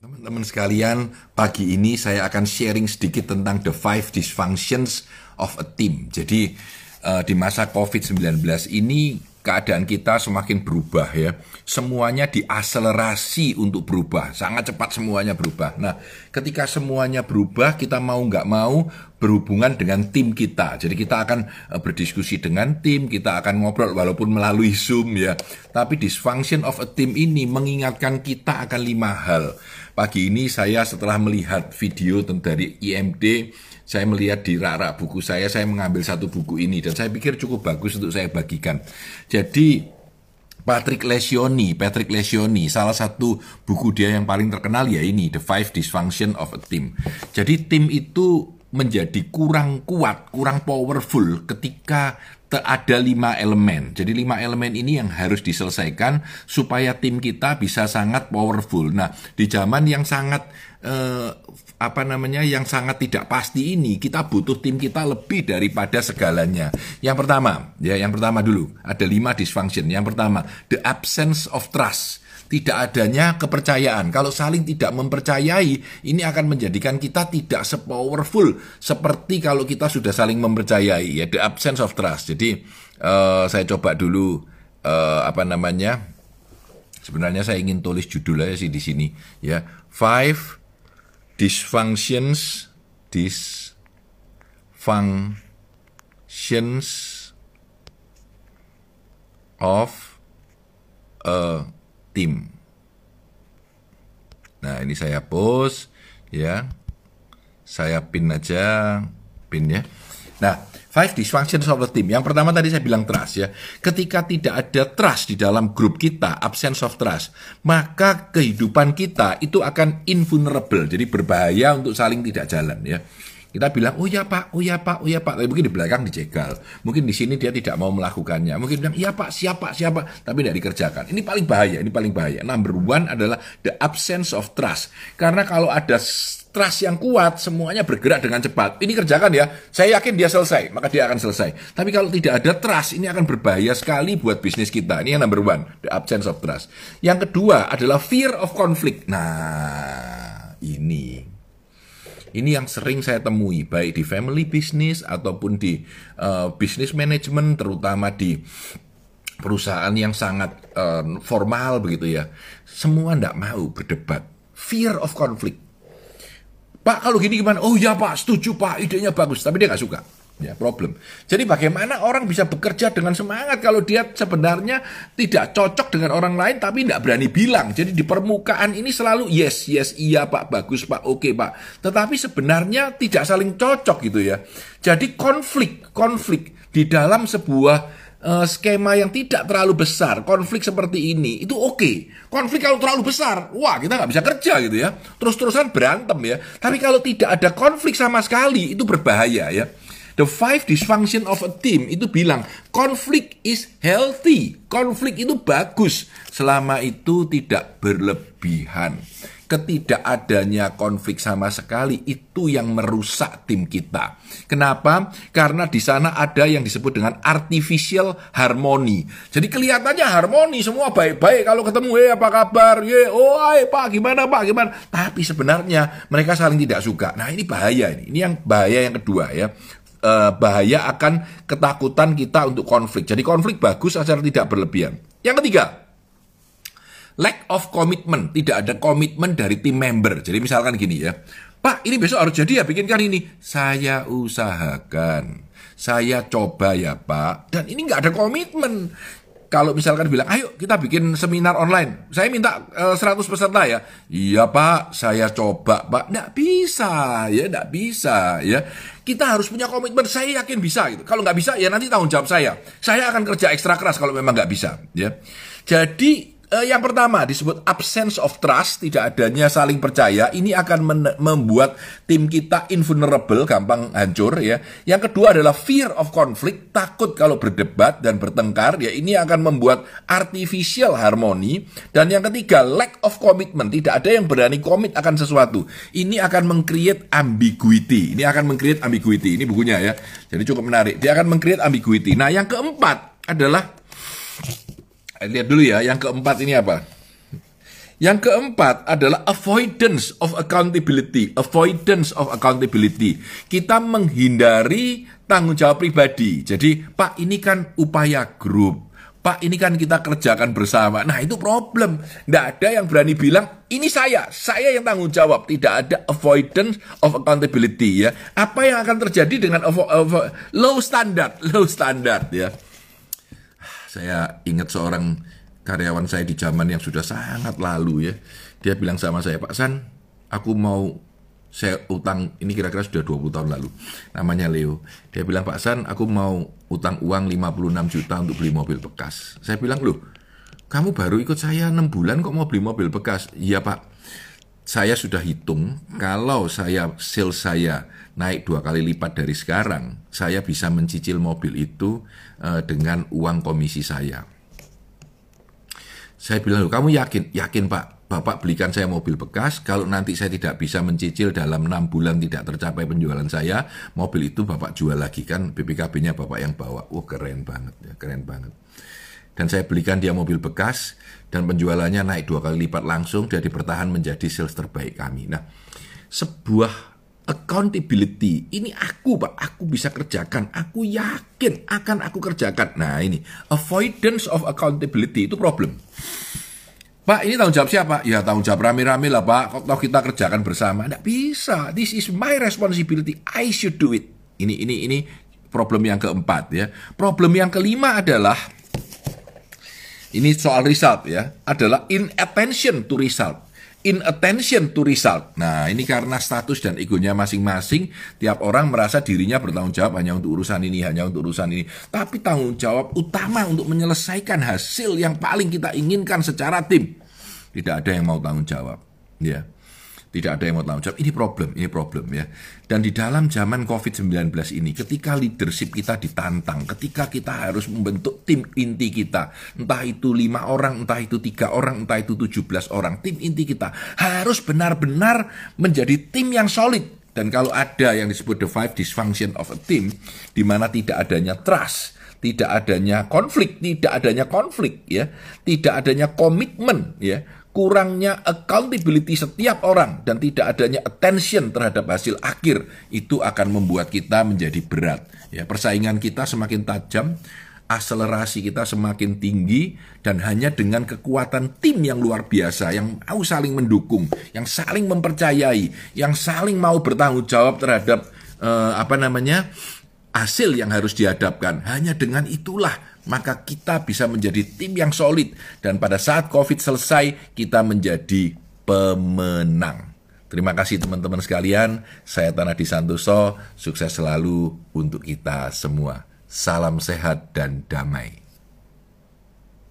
Teman-teman sekalian, pagi ini saya akan sharing sedikit tentang the five dysfunctions of a team. Jadi uh, di masa COVID-19 ini keadaan kita semakin berubah ya. Semuanya diakselerasi untuk berubah, sangat cepat semuanya berubah. Nah, ketika semuanya berubah, kita mau nggak mau berhubungan dengan tim kita. Jadi kita akan eh, berdiskusi dengan tim, kita akan ngobrol walaupun melalui Zoom ya. Tapi dysfunction of a team ini mengingatkan kita akan lima hal. Pagi ini saya setelah melihat video dari IMD saya melihat di rak-rak buku saya, saya mengambil satu buku ini dan saya pikir cukup bagus untuk saya bagikan. Jadi Patrick Lencioni, Patrick Lencioni, salah satu buku dia yang paling terkenal ya ini The Five Dysfunction of a Team. Jadi tim itu menjadi kurang kuat, kurang powerful ketika ada lima elemen. Jadi lima elemen ini yang harus diselesaikan supaya tim kita bisa sangat powerful. Nah, di zaman yang sangat eh, apa namanya yang sangat tidak pasti ini kita butuh tim kita lebih daripada segalanya. Yang pertama, ya yang pertama dulu ada lima dysfunction. Yang pertama, the absence of trust. Tidak adanya kepercayaan. Kalau saling tidak mempercayai, ini akan menjadikan kita tidak sepowerful seperti kalau kita sudah saling mempercayai. Ya, the absence of trust. Jadi uh, saya coba dulu uh, apa namanya. Sebenarnya saya ingin tulis judul aja sih di sini ya. Five dysfunctions dysfunctions of a team. Nah, ini saya post ya. Saya pin aja pin ya. Nah, five dysfunctions of a team. Yang pertama tadi saya bilang trust ya. Ketika tidak ada trust di dalam grup kita, absence of trust, maka kehidupan kita itu akan invulnerable. Jadi berbahaya untuk saling tidak jalan ya. Kita bilang, oh ya pak, oh ya pak, oh ya pak. Tapi mungkin di belakang dijegal. Mungkin di sini dia tidak mau melakukannya. Mungkin bilang, iya pak, siapa, siapa. Tapi tidak dikerjakan. Ini paling bahaya, ini paling bahaya. Number one adalah the absence of trust. Karena kalau ada trust yang kuat, semuanya bergerak dengan cepat. Ini kerjakan ya, saya yakin dia selesai, maka dia akan selesai. Tapi kalau tidak ada trust, ini akan berbahaya sekali buat bisnis kita. Ini yang number one, the absence of trust. Yang kedua adalah fear of conflict. Nah, ini ini yang sering saya temui baik di family business ataupun di uh, business management terutama di perusahaan yang sangat uh, formal begitu ya. Semua tidak mau berdebat. Fear of conflict. Pak kalau gini gimana? Oh ya Pak, setuju Pak, idenya bagus. Tapi dia nggak suka ya problem. Jadi bagaimana orang bisa bekerja dengan semangat kalau dia sebenarnya tidak cocok dengan orang lain tapi tidak berani bilang. Jadi di permukaan ini selalu yes, yes, iya Pak, bagus Pak, oke okay, Pak. Tetapi sebenarnya tidak saling cocok gitu ya. Jadi konflik, konflik di dalam sebuah uh, skema yang tidak terlalu besar, konflik seperti ini itu oke. Okay. Konflik kalau terlalu besar, wah kita nggak bisa kerja gitu ya. Terus-terusan berantem ya. Tapi kalau tidak ada konflik sama sekali itu berbahaya ya. The five dysfunction of a team itu bilang konflik is healthy. Konflik itu bagus selama itu tidak berlebihan. Ketidakadanya konflik sama sekali itu yang merusak tim kita. Kenapa? Karena di sana ada yang disebut dengan artificial harmony. Jadi kelihatannya harmoni, semua baik-baik kalau ketemu, "Eh, apa kabar? Ye, oh, ay, Pak, gimana, Pak? Gimana?" Tapi sebenarnya mereka saling tidak suka. Nah, ini bahaya ini. Ini yang bahaya yang kedua ya uh, bahaya akan ketakutan kita untuk konflik. Jadi konflik bagus agar tidak berlebihan. Yang ketiga, lack of commitment. Tidak ada komitmen dari tim member. Jadi misalkan gini ya, Pak ini besok harus jadi ya bikinkan ini. Saya usahakan. Saya coba ya Pak. Dan ini nggak ada komitmen kalau misalkan bilang, ayo kita bikin seminar online. Saya minta eh, 100 peserta ya. Iya Pak, saya coba Pak. Nggak bisa ya, nggak bisa ya. Kita harus punya komitmen, saya yakin bisa gitu. Kalau nggak bisa ya nanti tanggung jawab saya. Saya akan kerja ekstra keras kalau memang nggak bisa ya. Jadi Uh, yang pertama disebut absence of trust, tidak adanya saling percaya. Ini akan membuat tim kita invulnerable, gampang hancur ya. Yang kedua adalah fear of conflict, takut kalau berdebat dan bertengkar. Ya ini akan membuat artificial harmony. Dan yang ketiga lack of commitment, tidak ada yang berani komit akan sesuatu. Ini akan mengcreate ambiguity. Ini akan mengcreate ambiguity. Ini bukunya ya. Jadi cukup menarik. Dia akan mengcreate ambiguity. Nah yang keempat adalah lihat dulu ya, yang keempat ini apa? Yang keempat adalah avoidance of accountability. Avoidance of accountability. Kita menghindari tanggung jawab pribadi. Jadi, Pak, ini kan upaya grup. Pak, ini kan kita kerjakan bersama. Nah, itu problem. Tidak ada yang berani bilang, ini saya, saya yang tanggung jawab. Tidak ada avoidance of accountability ya. Apa yang akan terjadi dengan low standard, low standard ya. Saya ingat seorang karyawan saya di zaman yang sudah sangat lalu ya. Dia bilang sama saya, Pak San, aku mau saya utang, ini kira-kira sudah 20 tahun lalu, namanya Leo. Dia bilang, Pak San, aku mau utang uang 56 juta untuk beli mobil bekas. Saya bilang, loh, kamu baru ikut saya 6 bulan kok mau beli mobil bekas? Iya Pak, saya sudah hitung, kalau saya sales saya naik dua kali lipat dari sekarang, saya bisa mencicil mobil itu uh, dengan uang komisi saya. Saya bilang, kamu yakin? Yakin Pak, Bapak belikan saya mobil bekas, kalau nanti saya tidak bisa mencicil dalam enam bulan tidak tercapai penjualan saya, mobil itu Bapak jual lagi kan, BPKB-nya Bapak yang bawa. Wah keren banget, ya, keren banget. Dan saya belikan dia mobil bekas, dan penjualannya naik dua kali lipat langsung, jadi bertahan menjadi sales terbaik kami. Nah, sebuah accountability. Ini aku, Pak. Aku bisa kerjakan. Aku yakin akan aku kerjakan. Nah, ini avoidance of accountability itu problem. Pak, ini tanggung jawab siapa? Ya, tanggung jawab rame-rame lah, Pak. Kalau kita kerjakan bersama. Tidak bisa. This is my responsibility. I should do it. Ini, ini, ini problem yang keempat ya. Problem yang kelima adalah ini soal result ya, adalah inattention to result in attention to result. Nah, ini karena status dan egonya masing-masing, tiap orang merasa dirinya bertanggung jawab hanya untuk urusan ini, hanya untuk urusan ini. Tapi tanggung jawab utama untuk menyelesaikan hasil yang paling kita inginkan secara tim. Tidak ada yang mau tanggung jawab. Ya. Tidak ada yang mau tanggung jawab. Ini problem, ini problem ya. Dan di dalam zaman COVID-19 ini, ketika leadership kita ditantang, ketika kita harus membentuk tim inti kita, entah itu lima orang, entah itu tiga orang, entah itu tujuh belas orang, tim inti kita harus benar-benar menjadi tim yang solid. Dan kalau ada yang disebut the five dysfunction of a team, di mana tidak adanya trust, tidak adanya konflik, tidak adanya konflik, ya, tidak adanya komitmen, ya, kurangnya accountability setiap orang dan tidak adanya attention terhadap hasil akhir itu akan membuat kita menjadi berat. Ya, persaingan kita semakin tajam, akselerasi kita semakin tinggi dan hanya dengan kekuatan tim yang luar biasa yang mau saling mendukung, yang saling mempercayai, yang saling mau bertanggung jawab terhadap uh, apa namanya? hasil yang harus dihadapkan. Hanya dengan itulah maka kita bisa menjadi tim yang solid dan pada saat Covid selesai kita menjadi pemenang. Terima kasih teman-teman sekalian. Saya Tanah Santoso. Sukses selalu untuk kita semua. Salam sehat dan damai.